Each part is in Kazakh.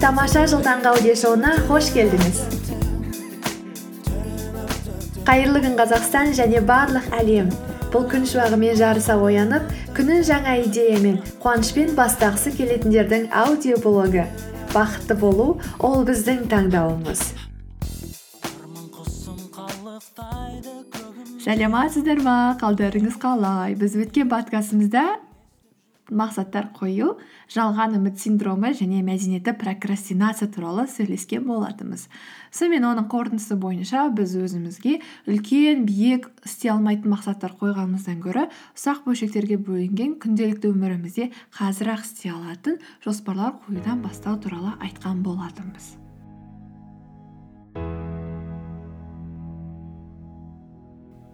Тамаша жыл таңғы аудиошоуына қош келдіңіз. Қайырлы күн қазақстан және барлық әлем. Бұл күн шуағымен жарыса оянып күнін жаңа идеямен қуанышпен бастағысы келетіндердің аудиоблогы. Бақытты болу ол біздің таңдауымыз. Сәлеметсіздер ма? Қалдарыңыз қалай? Біз өткен подкастымызда мақсаттар қою жалған үміт синдромы және мәдениетті прокрастинация туралы сөйлескен болатынбыз. Сонымен оның қорытындысы бойынша біз өзімізге үлкен биік істей алмайтын мақсаттар қойғанымыздан гөрі ұсақ бөлшектерге бөлінген күнделікті өмірімізде қазір ақ істей алатын жоспарлар қоюдан бастау туралы айтқан болатынбыз.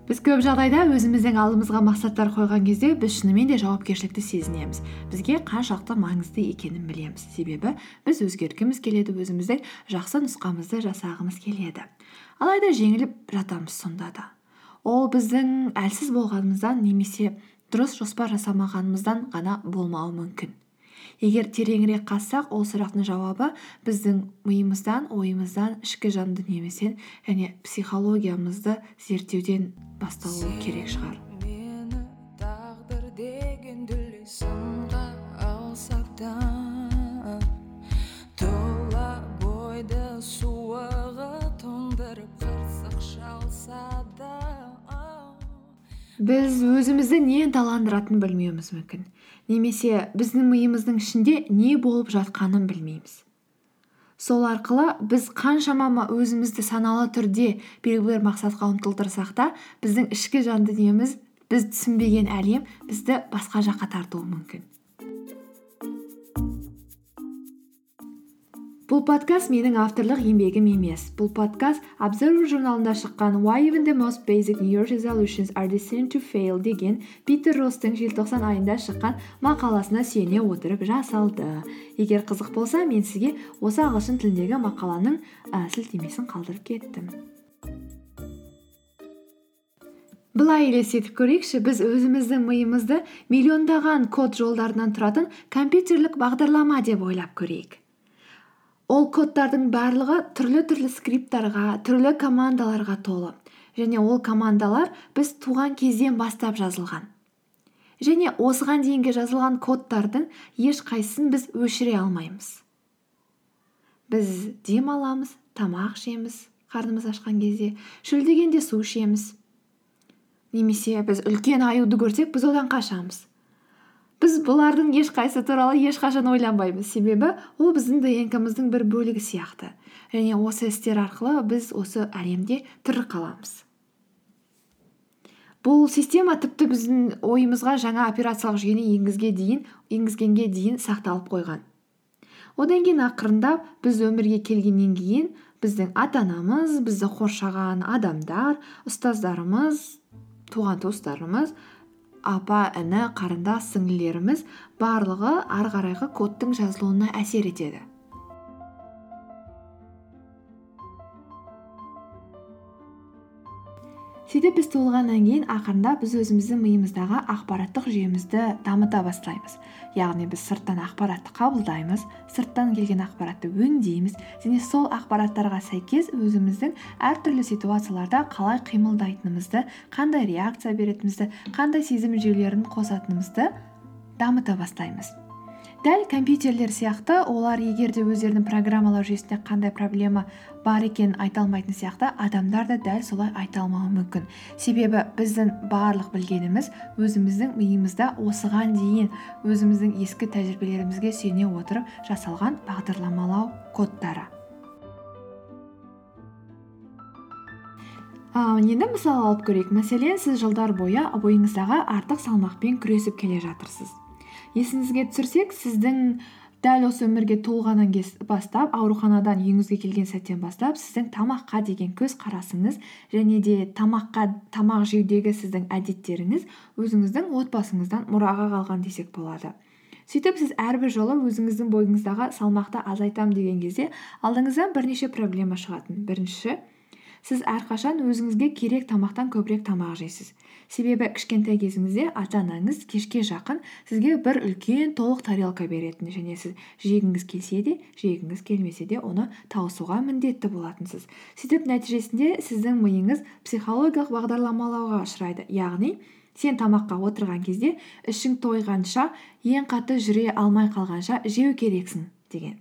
Біз көп жағдайда өзіміздің алдымызға мақсаттар қойған кезде біз шынымен де жауапкершілікті сезінеміз. Бізге қаншалықты маңызды екенін білеміз. Себебі біз өзгергіміз келеді өзіміздің жақсы нұсқамызды жасағымыз келеді. Алайда жеңіліп жатамыз сонда да. Ол біздің әлсіз болғанымыздан немесе дұрыс жоспар жасамағанымыздан ғана болмауы мүмкін. Егер тереңірек қазсақ ол сұрақтың жауабы біздің миымыздан ойымыздан ішкі жан дүниемізден және психологиямызды зерттеуден басталуы керек шығар. Мені тағдыр деген дүлей сынға алса да тұла бойды суығы тоңдырып қырсық шалса да біз өзімізді не ынталандыратынын білмеуіміз мүмкін. Немесе біздің миымыздың ішінде не болып жатқанын білмейміз. Сол арқылы біз қаншама өзімізді саналы түрде белгілі бір мақсатқа ұмтылтырсақ та біздің ішкі жан дүниеміз біз түсінбеген әлем бізді басқа жаққа тартуы мүмкін. Бұл подкаст менің авторлық еңбегім емес. Бұл подкаст observer журналында шыққан why even the most basic new year resolutions are destined to fail? деген питер росстың желтоқсан айында шыққан мақаласына сүйене отырып жасалды. Егер қызық болса мен сізге осы ағылшын тіліндегі мақаланың ә, сілтемесін қалдырып кеттім. Былай елестетіп көрейікші біз өзіміздің миымызды миллиондаған код жолдарынан тұратын компьютерлік бағдарлама деп ойлап көрейік. Ол кодтардың барлығы түрлі түрлі скрипттарға түрлі командаларға толы. Және ол командалар біз туған кезден бастап жазылған. Және осыған дейінгі жазылған кодтардың ешқайсысын біз өшіре алмаймыз. Біз дем аламыз тамақ ішеміз қарнымыз ашқан кезде шөлдегенде су ішеміз. Немесе біз үлкен аюды көрсек біз одан қашамыз. Біз бұлардың ешқайсысы туралы ешқашан ойланбаймыз. Себебі ол біздің днкмыздың бір бөлігі сияқты. Және осы істер арқылы біз осы әлемде тірі қаламыз. Бұл система тіпті біздің ойымызға жаңа операциялық жүйені енгізге дейін енгізгенге дейін сақталып қойған. Одан кейін ақырындап біз өмірге келгеннен кейін біздің ата анамыз бізді қоршаған адамдар ұстаздарымыз туған туыстарымыз апа іні қарындас сіңлілеріміз барлығы ары қарайғы кодтың жазылуына әсер етеді. Сөйтіп біз туылғаннан кейін ақырындап біз өзіміздің миымыздағы ақпараттық жүйемізді дамыта бастаймыз. Яғни біз сырттан ақпаратты қабылдаймыз сырттан келген ақпаратты өңдейміз және сол ақпараттарға сәйкес өзіміздің әртүрлі ситуацияларда қалай қимылдайтынымызды қандай реакция беретінімізді қандай сезім жүйелерін қосатынымызды дамыта бастаймыз. Дәл компьютерлер сияқты олар егер де өздерінің программалау жүйесінде қандай проблема бар екенін айта алмайтын сияқты адамдар да дәл солай айта алмауы мүмкін. Себебі біздің барлық білгеніміз өзіміздің миымызда осыған дейін өзіміздің ескі тәжірибелерімізге сүйене отырып жасалған бағдарламалау кодтары. Ал енді мысал алып көрейік. Мәселен сіз жылдар бойы бойыңыздағы артық салмақпен күресіп келе жатырсыз. Есіңізге түсірсек сіздің дәл осы өмірге туылғаннан бастап ауруханадан үйіңізге келген сәттен бастап сіздің тамаққа деген көзқарасыңыз және де тамаққа тамақ жеудегі сіздің әдеттеріңіз өзіңіздің отбасыңыздан мұраға қалған десек болады. Сөйтіп сіз әрбір жолы өзіңіздің бойыңыздағы салмақты азайтамын деген кезде алдыңыздан бірнеше проблема шығатын. Бірінші сіз әрқашан өзіңізге керек тамақтан көбірек тамақ жейсіз. Себебі кішкентай кезіңізде ата анаңыз кешке жақын сізге бір үлкен толық тарелка беретін. Және сіз жегіңіз келсе де жегіңіз келмесе де оны тауысуға міндетті болатынсыз. Сөйтіп нәтижесінде сіздің миыңыз психологиялық бағдарламалауға ұшырайды. Яғни сен тамаққа отырған кезде ішің тойғанша ең қатты жүре алмай қалғанша жеу керексің деген.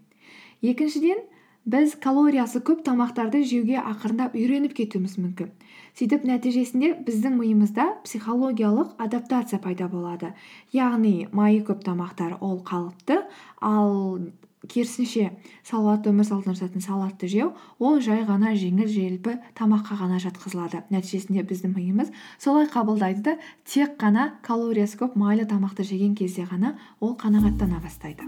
Екіншіден біз калориясы көп тамақтарды жеуге ақырындап үйреніп кетуіміз мүмкін. Сөйтіп нәтижесінде біздің миымызда психологиялық адаптация пайда болады. Яғни майы көп тамақтар ол қалыпты ал керісінше салауатты өмір салтын жасайтын салатты жеу ол жай ғана жеңіл желпі тамаққа ғана жатқызылады. Нәтижесінде біздің миымыз солай қабылдайды да тек қана калориясы көп майлы тамақты жеген кезде ғана ол қанағаттана бастайды.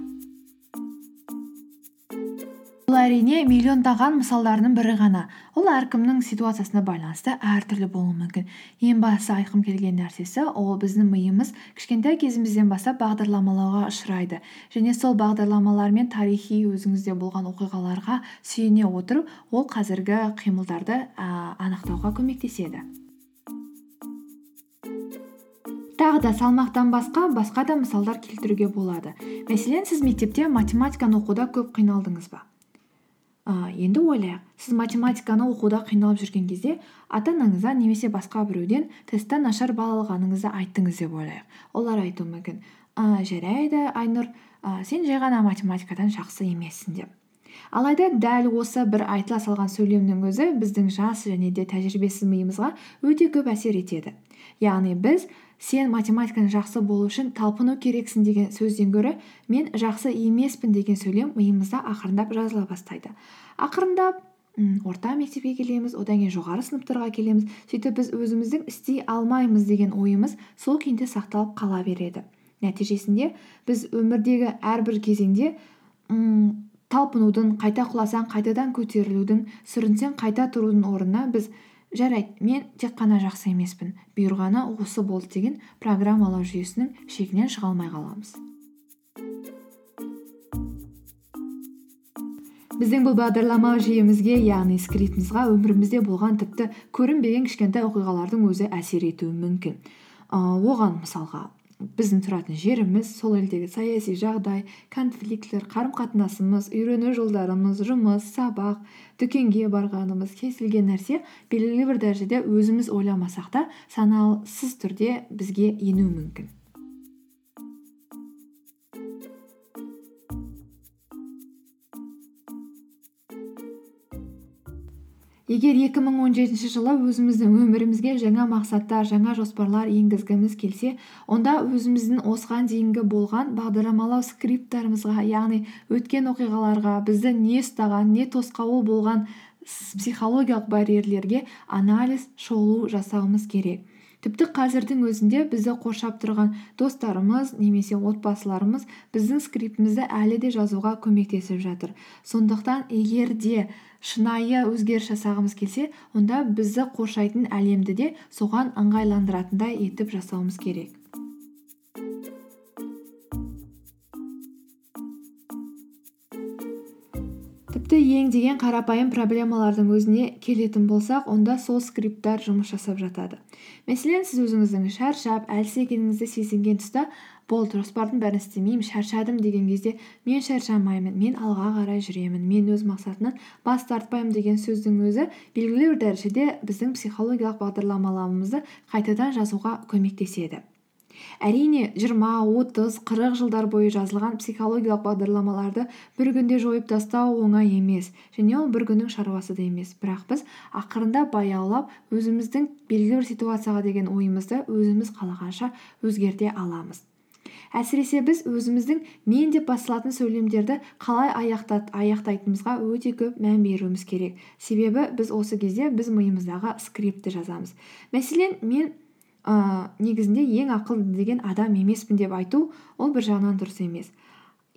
Бұл әрине миллиондаған мысалдарының бірі ғана. Ол әркімнің ситуациясына байланысты әртүрлі болуы мүмкін. Ең басты айтқым келген нәрсесі ол біздің миымыз кішкентай кезімізден бастап бағдарламалауға ұшырайды. Және сол бағдарламалар мен тарихи өзіңізде болған оқиғаларға сүйене отырып ол қазіргі қимылдарды ә, анықтауға көмектеседі. Тағы да салмақтан басқа басқа да мысалдар келтіруге болады. Мәселен сіз мектепте математиканы оқуда көп қиналдыңыз ба? Ә, енді ойлайық сіз математиканы оқуда қиналып жүрген кезде ата анаңызға немесе басқа біреуден тесттен нашар балл алғаныңызды айттыңыз деп ойлайық. Олар айтуы мүмкін ә, жарайды айнұр ә, сен жай ғана математикадан жақсы емессің деп. Алайда дәл осы бір айтыла салған сөйлемнің өзі біздің жас және де тәжірибесіз миымызға өте көп әсер етеді. Яғни біз сен математиканы жақсы болу үшін талпыну керексің деген сөзден гөрі мен жақсы емеспін деген сөйлем миымызда ақырындап жазыла бастайды. Ақырындап орта мектепке келеміз одан кейін жоғары сыныптарға келеміз. Сөйтіп біз өзіміздің істей алмаймыз деген ойымыз сол күйінде сақталып қала береді. Нәтижесінде біз өмірдегі әрбір кезеңде м талпынудың қайта құласаң қайтадан көтерілудің сүрінсең қайта тұрудың орнына біз жарайды мен тек қана жақсы емеспін. Бұйырғаны осы болды деген программалау жүйесінің шегінен шыға алмай қаламыз. Біздің бұл бағдарламау жүйемізге яғни скриптімізға өмірімізде болған тіпті көрінбеген кішкентай оқиғалардың өзі әсер етуі мүмкін. Оған мысалға біздің тұратын жеріміз сол елдегі саяси жағдай конфликтілер қарым қатынасымыз үйрену жолдарымыз жұмыс сабақ дүкенге барғанымыз кез келген нәрсе белгілі бір дәрежеде өзіміз ойламасақ та санасыз түрде бізге енуі мүмкін. Егер 2017 жылы өзіміздің өмірімізге жаңа мақсаттар жаңа жоспарлар енгізгіміз келсе онда өзіміздің осыған дейінгі болған бағдарламалау скрипттарымызға яғни өткен оқиғаларға бізді не ұстаған не тосқауыл болған психологиялық барьерлерге анализ шолу жасауымыз керек. Тіпті қазірдің өзінде бізді қоршап тұрған достарымыз немесе отбасыларымыз біздің скриптімізді әлі де жазуға көмектесіп жатыр. Сондықтан егер де шынайы өзгеріс жасағымыз келсе онда бізді қоршайтын әлемді де соған ыңғайландыратындай етіп жасауымыз керек. Тіпті ең деген қарапайым проблемалардың өзіне келетін болсақ онда сол скрипттар жұмыс жасап жатады. Мәселен сіз өзіңіздің шаршап әлсіз екеніңізді сезінген тұста болды жоспардың бәрін істемеймін шаршадым деген кезде мен шаршамаймын мен алға қарай жүремін мен өз мақсатымнан бас тартпаймын деген сөздің өзі белгілі бір дәрежеде біздің психологиялық бағдарламалауымызды қайтадан жазуға көмектеседі. Әрине жиырма отыз қырық жылдар бойы жазылған психологиялық бағдарламаларды бір күнде жойып тастау оңай емес. Және ол бір күннің шаруасы да емес. Бірақ біз ақырындап баяулап өзіміздің белгілі бір ситуацияға деген ойымызды өзіміз қалағанша өзгерте аламыз. Әсіресе біз өзіміздің мен деп басталатын сөйлемдерді қалай аяқтайтынымызға өте көп мән беруіміз керек. Себебі біз осы кезде біз миымыздағы скриптті жазамыз. Мәселен мен ыыы негізінде ең ақылды деген адам емеспін деп айту ол бір жағынан дұрыс емес.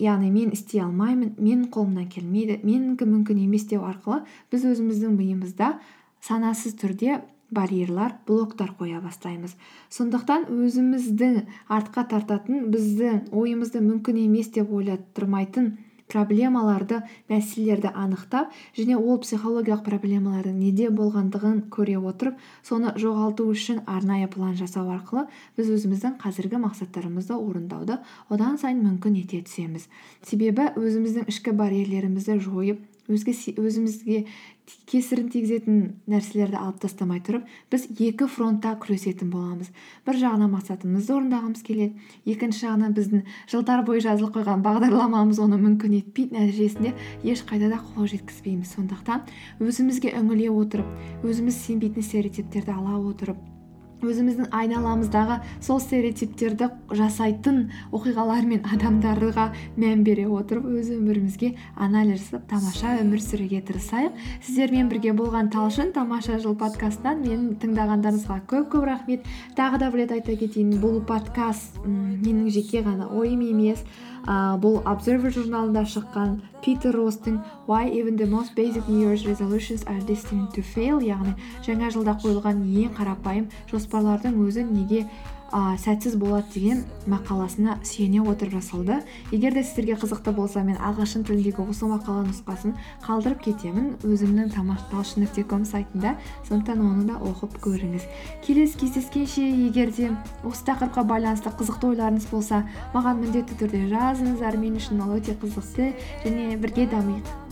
Яғни мен істей алмаймын менің қолымнан келмейді менікі мүмкін емес деу арқылы біз өзіміздің миымызда санасыз түрде барьерлар блоктар қоя бастаймыз. Сондықтан өзімізді артқа тартатын бізді ойымызды мүмкін емес деп ойлаттырмайтын проблемаларды мәселелерді анықтап және ол психологиялық проблемалардың неде болғандығын көре отырып соны жоғалту үшін арнайы план жасау арқылы біз өзіміздің қазіргі мақсаттарымызды орындауды одан сайын мүмкін ете түсеміз. Себебі өзіміздің ішкі барьерлерімізді жойып өзімізге кесірін тигізетін нәрселерді алып тастамай тұрып біз екі фронтта күресетін боламыз. Бір жағынан мақсатымызды орындағымыз келеді екінші жағынан біздің жылдар бойы жазылып қойған бағдарламамыз оны мүмкін етпейді нәтижесінде ешқайда да қол жеткізбейміз. Сондықтан өзімізге үңіле отырып өзіміз сенбейтін стереотиптерді ала отырып өзіміздің айналамыздағы сол стереотиптерді жасайтын оқиғалар мен адамдарға мән бере отырып өз өмірімізге анализ жасап тамаша өмір сүруге тырысайық. Сіздермен бірге болған талшын тамаша жыл подкастынан мені тыңдағандарыңызға көп көп рахмет. Тағы да бір айта кетейін бұл подкаст менің жеке ғана ойым емес. Ыыы бұл observer журналында шыққан питер ростың why even the most basic new year's resolutions are destined to fail? Яғни жаңа жылда қойылған ең қарапайым жоспарлардың өзі неге ә, сәтсіз болады деген мақаласына сүйене отырып жасалды. Егер де сіздерге қызықты болса мен ағылшын тіліндегі осы мақала нұсқасын қалдырып кетемін. Өзімнің талшын нүкте ком сайтында сондықтан оны да оқып көріңіз. Келесі кездескенше егер де осы тақырыпқа байланысты қызықты ойларыңыз болса маған міндетті түрде жазыңыздар мен үшін ол өте қызықты және бірге дамиық.